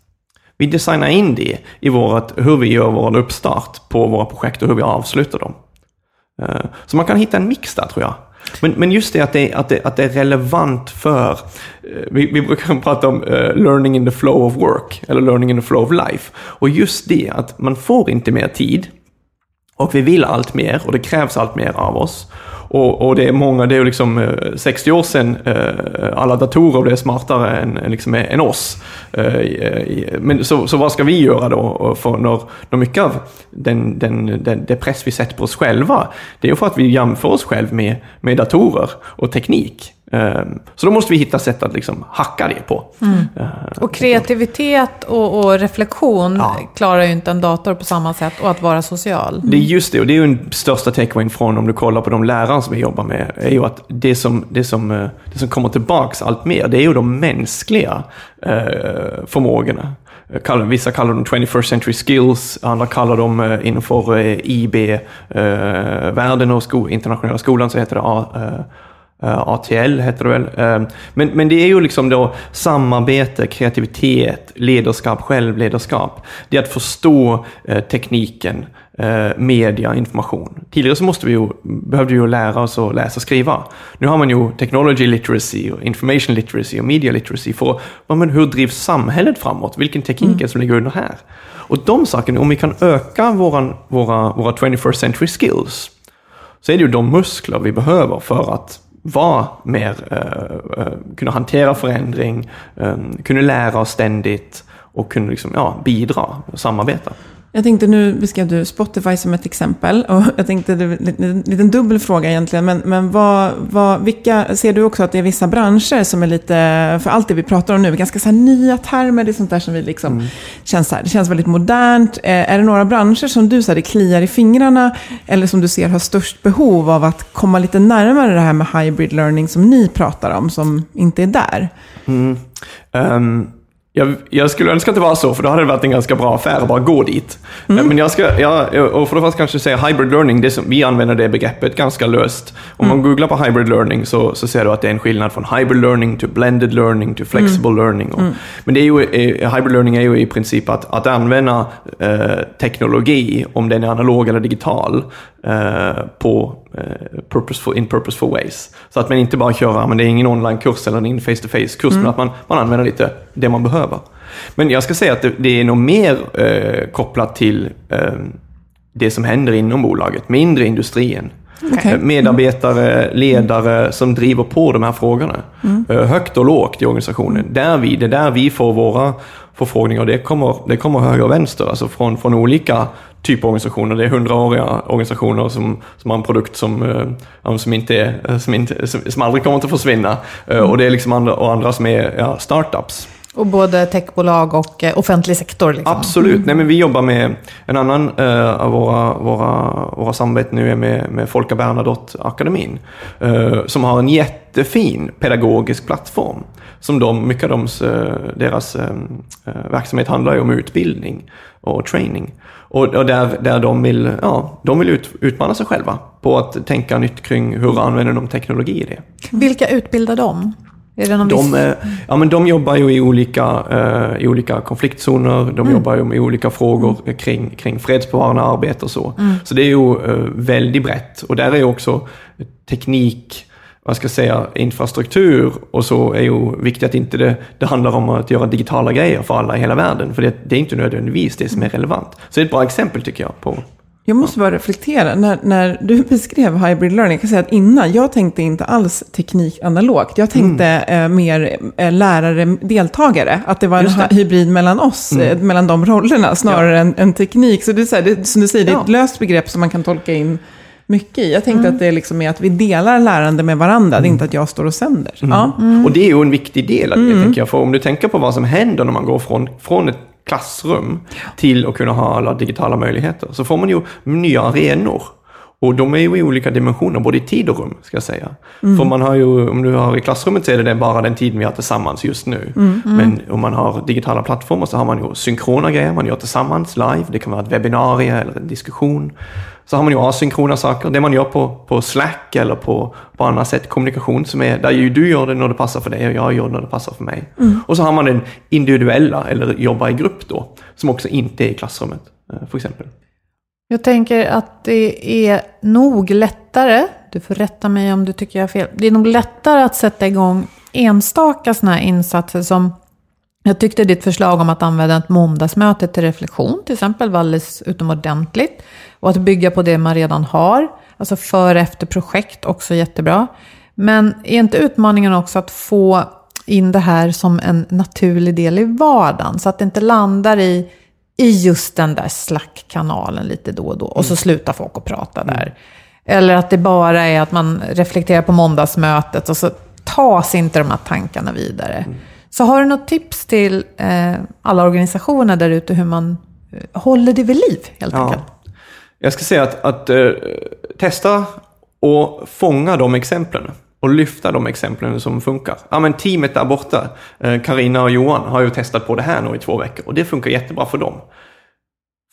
Vi designar in det i vårt, hur vi gör vår uppstart på våra projekt och hur vi avslutar dem. Eh, så man kan hitta en mix där tror jag. Men, men just det att, det att, det att det är relevant för, eh, vi, vi brukar prata om uh, learning in the flow of work, eller learning in the flow of life. Och just det att man får inte mer tid, och vi vill allt mer och det krävs allt mer av oss. Och, och, det är många, det är liksom eh, 60 år sedan eh, alla datorer blev smartare än, liksom, än oss. Eh, men så, så vad ska vi göra då? För när, när mycket av den, den, den, det press vi sätter på oss själva, det är ju för att vi jämför oss själva med, med datorer och teknik. Ehm, så då måste vi hitta sätt att liksom hacka det på. Mm. Ehm, och kreativitet och, och reflektion ja. klarar ju inte en dator på samma sätt och att vara social. Det är just det, och det är ju den största takeawayn från om du kollar på de lärare som vi jobbar med, är ju att det som, det som, eh, det som kommer tillbaks allt mer, det är ju de mänskliga eh, förmågorna. Vissa kallar dem 21st century skills, andra kallar dem eh, inför IB-världen och internationella skolan så heter det Uh, ATL heter det väl. Uh, men, men det är ju liksom då samarbete, kreativitet, ledarskap, självledarskap. Det är att förstå uh, tekniken, media, information. Tidigare så måste vi ju, behövde vi ju lära oss att läsa och skriva. Nu har man ju technology literacy, och information literacy och media literacy för men hur drivs samhället framåt? Vilken teknik mm. är som ligger under här? Och de sakerna, om vi kan öka våran, våra, våra 21st century skills, så är det ju de muskler vi behöver för att vara mer, uh, uh, kunna hantera förändring, um, kunna lära oss ständigt och kunna liksom, ja, bidra och samarbeta. Jag tänkte, nu beskrev du Spotify som ett exempel. Och jag tänkte, det är en liten dubbel fråga egentligen. Men, men vad, vad, vilka, ser du också att det är vissa branscher som är lite, för allt det vi pratar om nu, ganska så nya termer, det är sånt där som vi liksom, Mm. känns så här, det känns väldigt modernt. Eh, är det några branscher som du, så här, det kliar i fingrarna, eller som du ser har störst behov av att komma lite närmare det här med hybrid learning som ni pratar om, som inte är där? Ehm, jag, jag skulle önska att det var så, för då hade det varit en ganska bra affär att bara gå dit. Mm. Men jag ska, ja, och för det första kanske säga hybrid learning, det som, vi använder det begreppet ganska löst. Om Mm. man googlar på hybrid learning så, så ser du att det är en skillnad från hybrid learning till blended learning till flexible Mm. learning. Och, Men det är ju, eh, hybrid learning är ju i princip att, att använda eh, teknologi, om den är analog eller digital, på eh, purposeful, in purposeful ways. Så att man inte bara kör, men det är ingen online-kurs eller en face-to-face-kurs, men att man, man använder lite det man behöver. Men jag ska säga att det, det är nog mer eh, kopplat till eh, det som händer inom bolaget, mindre industrin. Okej. Eh, Medarbetare, ledare som driver på de här frågorna. Eh, Högt och lågt i organisationen. Där vi, det är där vi får våra förfrågningar. Det kommer, det kommer höger och vänster, alltså från, från olika typer av organisationer. Det är hundraåriga organisationer som, som har en produkt som, eh, som, inte är, eh, som, inte, som, som aldrig kommer att försvinna. Eh, Och det är liksom andra, och andra som är ja, startups. Och både techbolag och eh, offentlig sektor. Liksom. Absolut. Nej, men vi jobbar med en annan eh, av våra, våra, våra samarbeten nu är med, med Folka Bernadotte-akademin. eh, som har en jättefin pedagogisk plattform. Som de, mycket av deras, eh, deras eh, eh, verksamhet handlar ju om utbildning och training. Och, och där, där de vill, ja, de vill ut, utmana sig själva på att tänka nytt kring hur använder de teknologi i det. Vilka utbildar de? Är det någon. De, eh, ja, men de jobbar ju i olika, eh, i olika konfliktzoner, de jobbar ju med olika frågor kring, kring fredsbevarande arbete och så. Så det är ju eh, väldigt brett. Och där är ju också teknik, vad ska jag säga, infrastruktur och så är ju viktigt att inte det, det handlar om att göra digitala grejer för alla i hela världen. För det, det är inte nödvändigtvis det som är relevant. Så det är ett bra exempel tycker jag på Jag måste bara reflektera. När, när du beskrev hybrid learning, jag kan säga att innan, jag tänkte inte alls teknik analogt. Jag tänkte eh, mer eh, lärare-deltagare. Att det var en Just det. hy- hybrid mellan oss, eh, mellan de rollerna, snarare än, än teknik. Så det är, så här, det, som du säger, det är ett Ja. löst begrepp som man kan tolka in mycket i. Jag tänkte att det liksom är att vi delar lärande med varandra, det är inte att jag står och sänder. Ja. Och det är ju en viktig del av det, tänker jag. För om du tänker på vad som händer när man går från, från ett klassrum till att kunna ha alla digitala möjligheter, så får man ju nya arenor. Och de är ju i olika dimensioner, både i tid och rum, ska jag säga. För man har ju, om du har i klassrummet så är det bara den tiden vi har tillsammans just nu. Men om man har digitala plattformar så har man ju synkrona grejer, man gör tillsammans live. Det kan vara ett webbinarie eller en diskussion. Så har man ju asynkrona saker, det man gör på, på Slack eller på, på annat sätt, kommunikation som är där ju du gör det när det passar för dig och jag gör det när det passar för mig. Och så har man den individuella, eller jobba i grupp då, som också inte är i klassrummet, eh, för exempel. Jag tänker att det är nog lättare, du får rätta mig om du tycker jag har fel, det är nog lättare att sätta igång enstaka sådana här insatser som jag tyckte ditt förslag om att använda ett måndagsmöte till reflektion till exempel var alldeles utomordentligt. Och att bygga på det man redan har, alltså före efter projekt också jättebra. Men är inte utmaningen också att få in det här som en naturlig del i vardagen så att det inte landar i i just den där Slack-kanalen lite då och då. Och så slutar folk att prata där. Eller att det bara är att man reflekterar på måndagsmötet och så tas inte de här tankarna vidare. Så har du något tips till eh, alla organisationer där ute hur man eh, håller det vid liv helt Ja. enkelt? Jag ska säga att, att eh, testa och fånga de exemplen och lyfta de exemplen som funkar. Ja, men teamet där borta, Karina och Johan, har ju testat på det här nu i två veckor och det funkar jättebra för dem.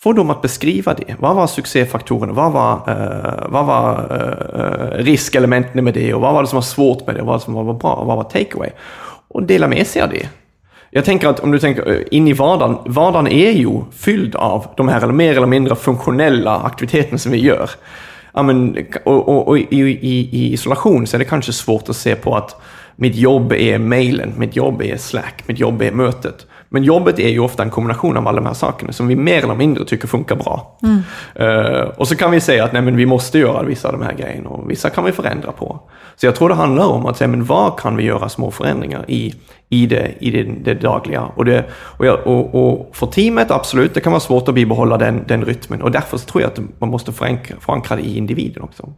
Få dem att beskriva det. Vad var succéfaktorerna? Vad var, eh, vad var eh, riskelementen med det? Och vad var det som var svårt med det? Och vad som var bra? Och vad var takeaway? Och dela med sig av det. Jag tänker att om du tänker eh, in i vardagen, vardagen är ju fylld av de här mer eller mindre funktionella aktiviteterna som vi gör. Men, och, och, och i, i, i isolation så är det kanske svårt att se på att mitt jobb är mejlen, mitt jobb är Slack, mitt jobb är mötet. Men jobbet är ju ofta en kombination av alla de här sakerna som vi mer eller mindre tycker funkar bra. Eh, och så kan vi säga att nej, men vi måste göra vissa av de här grejerna och vissa kan vi förändra på. Så jag tror det handlar om att säga, men vad kan vi göra små förändringar i, i, det, i det, det dagliga? Och, det, och, jag, och, och för teamet, absolut, det kan vara svårt att bibehålla den, den rytmen. Och därför tror jag att man måste förankra, förankra det i individen också.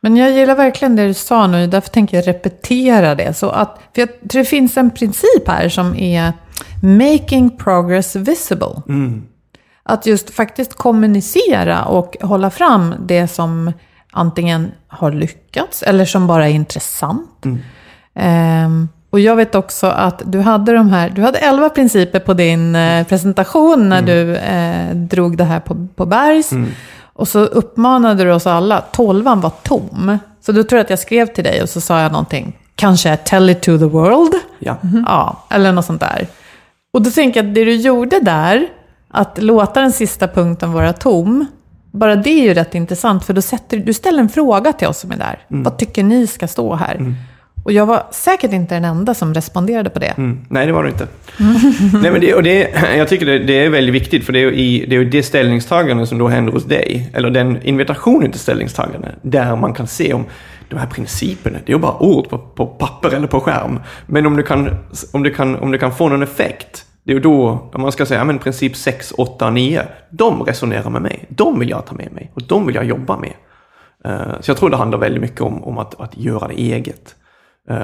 Men jag gillar verkligen det du sa nu, därför tänker jag repetera det. Så att, för jag tror det finns en princip här som är making progress visible. Att just faktiskt kommunicera och hålla fram det som antingen har lyckats eller som bara är intressant. Ehm, och jag vet också att du hade de här, du hade elva principer på din eh, presentation när du eh, drog det här på, på Bergs. Och så uppmanade du oss alla, tolvan var tom. Så då tror jag att jag skrev till dig och så sa jag någonting, kanske tell it to the world. Ja. Ja, eller något sånt där. Och då tänker jag att det du gjorde där, att låta den sista punkten vara tom, bara det är ju rätt intressant, för då sätter, du ställer en fråga till oss som är där. Vad tycker ni ska stå här? Och jag var säkert inte den enda som responderade på det. Mm. Nej, det var det inte. Nej, men det, och det, jag tycker det, det är väldigt viktigt, för det är ju i, det, är det ställningstagande som då händer hos dig, eller den invitationen till ställningstagande, där man kan se om de här principerna, det är ju bara ord på, på papper eller på skärm. Men om du kan, om du kan, om du kan få någon effekt, det är ju då, om man ska säga, men princip 6, 8, 9, de resonerar med mig. De vill jag ta med mig och de vill jag jobba med. Eh, så jag tror det handlar väldigt mycket om, om att, att göra det eget. Eh,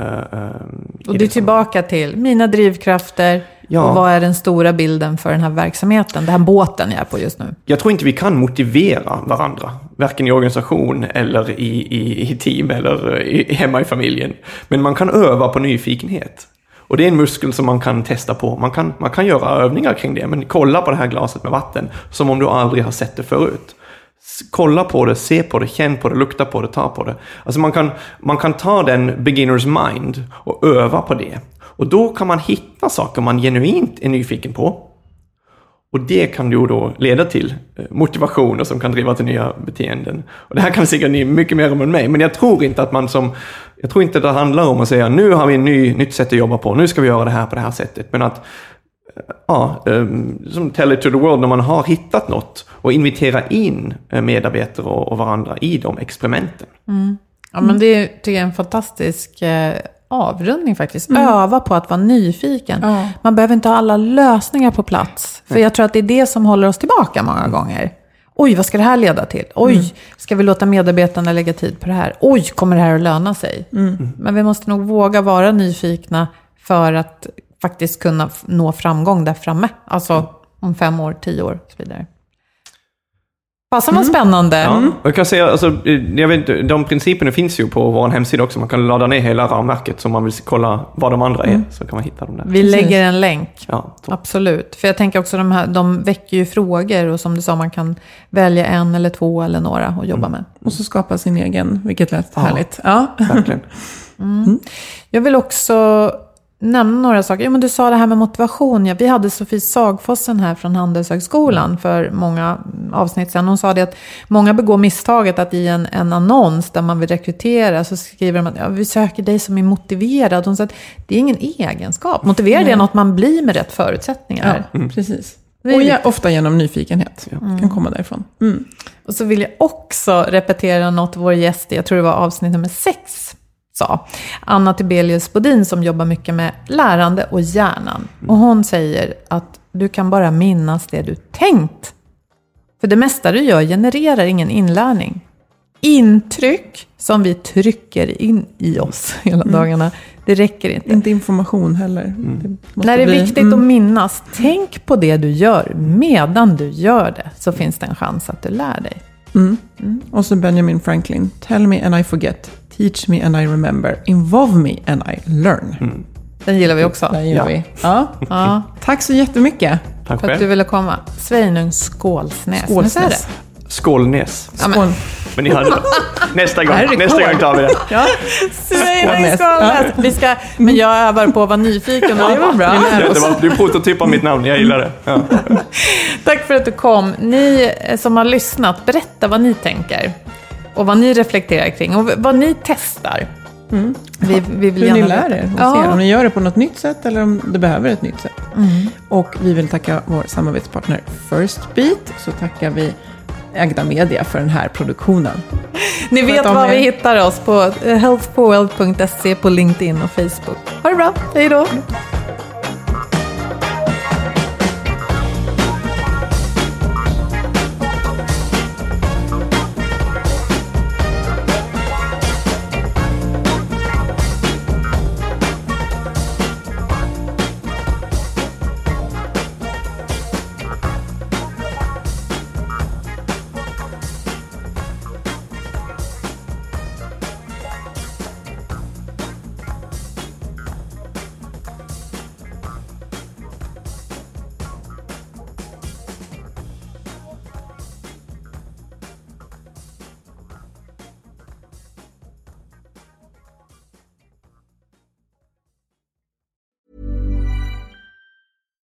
i Och det är tillbaka till mina drivkrafter Ja. och vad är den stora bilden för den här verksamheten, den här båten jag är på just nu. Jag tror inte vi kan motivera varandra, varken i organisation eller i, i, i team eller eh, i, hemma i familjen. Men man kan öva på nyfikenhet. Och det är en muskel som man kan testa på. Man kan, man kan göra övningar kring det, men kolla på det här glaset med vatten som om du aldrig har sett det förut. Kolla på det, se på det, känn på det, lukta på det, ta på det. Alltså man kan, man kan ta den beginners mind och öva på det. Och då kan man hitta saker man genuint är nyfiken på. Och det kan ju då leda till eh, motivationer som kan driva till nya beteenden. Och det här kan säkert ni mycket mer om än mig, men jag tror inte att man som... Jag tror inte det handlar om att säga nu har vi ett ny, nytt sätt att jobba på, nu ska vi göra det här på det här sättet. Men att, eh, ja, eh, som tell it to the world, när man har hittat något och invitera in medarbetare och, varandra i de experimenten. Mm. Ja, men det tycker jag är en fantastisk avrundning faktiskt. Öva på att vara nyfiken. Ja. Man behöver inte ha alla lösningar på plats. För jag tror att det är det som håller oss tillbaka många gånger. Oj, vad ska det här leda till? Oj, ska vi låta medarbetarna lägga tid på det här? Oj, kommer det här att löna sig? Men vi måste nog våga vara nyfikna för att faktiskt kunna nå framgång där framme. Alltså om fem år, tio år och så vidare. Fasen vad spännande. Ja, och jag kan säga, alltså, jag vet inte, de principerna finns ju på vår hemsida också. Man kan ladda ner hela ramverket så man vill kolla vad de andra är, så kan man hitta dem där. Vi lägger en länk. Ja. Absolut. För jag tänker också de här, de väcker ju frågor och som du sa, man kan välja en eller två eller några att jobba med. Och så skapa sin egen, vilket lät härligt. Ja. Verkligen. Jag vill också nämna några saker. Jo, men du sa det här med motivation. Ja, vi hade Sofie Sagfossen här från Handelshögskolan för många avsnitt sedan. Hon sa det att många begår misstaget att i en, en annons där man vill rekrytera så skriver de att ja, vi söker dig som är motiverad. Hon sa att det är ingen egenskap. Motiverad är något man blir med rätt förutsättningar. Ja, precis. Det är Och ja, ofta genom nyfikenhet. Kan komma därifrån. Mm. Och så vill jag också repetera något vår gäst, jag tror det var avsnitt nummer sex, sa. Anna Tibelius Bodin som jobbar mycket med lärande och hjärnan. Och hon säger att du kan bara minnas det du tänkt. För det mesta du gör genererar ingen inlärning. Intryck som vi trycker in i oss hela dagarna, det räcker inte. Inte information heller. Det måste När det är bli- viktigt att minnas, tänk på det du gör. Medan du gör det så finns det en chans att du lär dig. Mm. Och så Benjamin Franklin. Tell me and I forget. Teach me and I remember. Involve me and I learn. Den gillar vi också. Där gillar Ja. vi. Ja. Ja, Tack så jättemycket. Tack för att du ville komma. Sveinung Skålsnäs. Skålsnäs. Nu säger jag det. Skålnäs. Ja, men- Skål. Men ni det. Nästa gång, nästa gång tar vi det. Ja. Sveinung Skålnäs. Vi ska, men jag övar på att vara nyfiken. Och det var bra. Det var, du prototypar mitt namn, jag gillar det. Ja. Tack för att du kom. Ni som har lyssnat, berätta vad ni tänker. Och vad ni reflekterar kring och vad ni testar. Vi, vi vill Hur ni lär er och Ja. ser om ni gör det på något nytt sätt eller om det behöver ett nytt sätt. Mm. Och vi vill tacka vår samarbetspartner First Beat. Så tackar vi Ägda Media för den här produktionen. Ni vet var vi hittar oss på eh, healthforworld.se på LinkedIn och Facebook. Ha det bra, hej då!